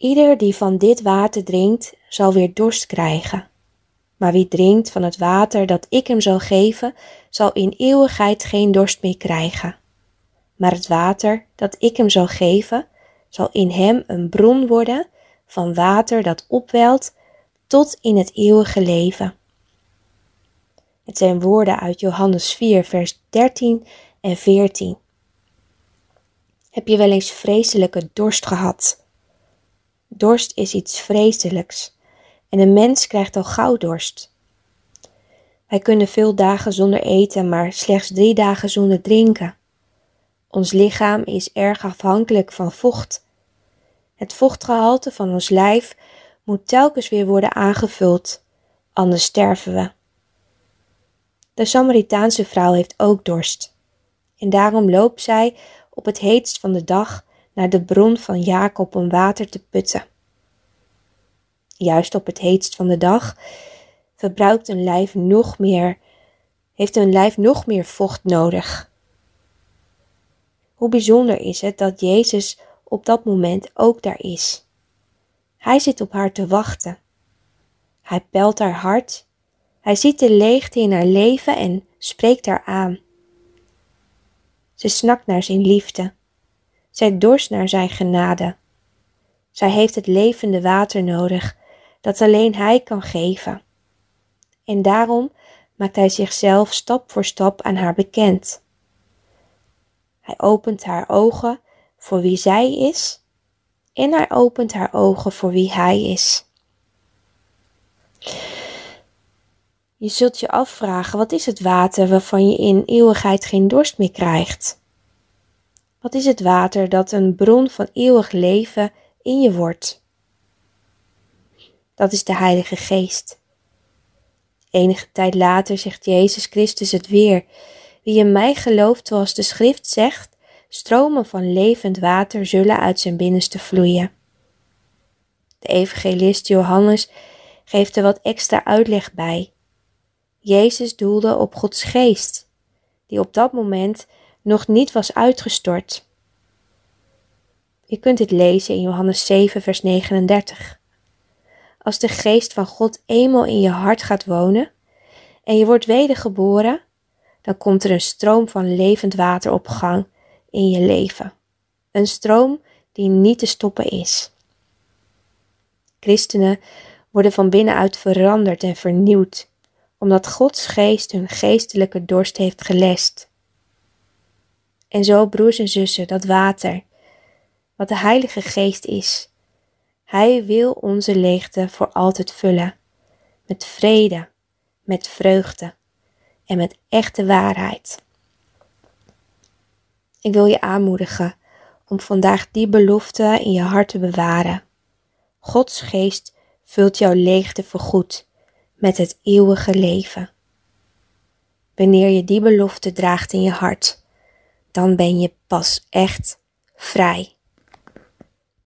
Ieder die van dit water drinkt, zal weer dorst krijgen. Maar wie drinkt van het water dat ik hem zal geven, zal in eeuwigheid geen dorst meer krijgen. Maar het water dat ik hem zal geven, zal in hem een bron worden van water dat opwelt tot in het eeuwige leven. Het zijn woorden uit Johannes 4, vers 13 en 14. Heb je wel eens vreselijke dorst gehad? Dorst is iets vreselijks en een mens krijgt al gauw dorst. Wij kunnen veel dagen zonder eten, maar slechts drie dagen zonder drinken. Ons lichaam is erg afhankelijk van vocht. Het vochtgehalte van ons lijf moet telkens weer worden aangevuld, anders sterven we. De Samaritaanse vrouw heeft ook dorst. En daarom loopt zij op het heetst van de dag naar de bron van Jacob om water te putten. Juist op het heetst van de dag verbruikt een lijf nog meer, heeft een lijf nog meer vocht nodig. Hoe bijzonder is het dat Jezus op dat moment ook daar is. Hij zit op haar te wachten. Hij pelt haar hart. Hij ziet de leegte in haar leven en spreekt haar aan. Ze snakt naar zijn liefde. Zij dorst naar zijn genade. Zij heeft het levende water nodig dat alleen hij kan geven. En daarom maakt hij zichzelf stap voor stap aan haar bekend. Hij opent haar ogen voor wie zij is en hij opent haar ogen voor wie hij is. Je zult je afvragen: wat is het water waarvan je in eeuwigheid geen dorst meer krijgt? Wat is het water dat een bron van eeuwig leven in je wordt? Dat is de Heilige Geest. Enige tijd later zegt Jezus Christus het weer: Wie in mij gelooft, zoals de Schrift zegt, stromen van levend water zullen uit zijn binnenste vloeien. De evangelist Johannes geeft er wat extra uitleg bij. Jezus doelde op Gods geest, die op dat moment nog niet was uitgestort. Je kunt dit lezen in Johannes 7, vers 39. Als de geest van God eenmaal in je hart gaat wonen en je wordt wedergeboren, dan komt er een stroom van levend water op gang in je leven. Een stroom die niet te stoppen is. Christenen worden van binnenuit veranderd en vernieuwd, omdat Gods geest hun geestelijke dorst heeft gelest. En zo, broers en zussen, dat water, wat de Heilige Geest is, hij wil onze leegte voor altijd vullen, met vrede, met vreugde en met echte waarheid. Ik wil je aanmoedigen om vandaag die belofte in je hart te bewaren. Gods geest vult jouw leegte voorgoed met het eeuwige leven. Wanneer je die belofte draagt in je hart, dan ben je pas echt vrij.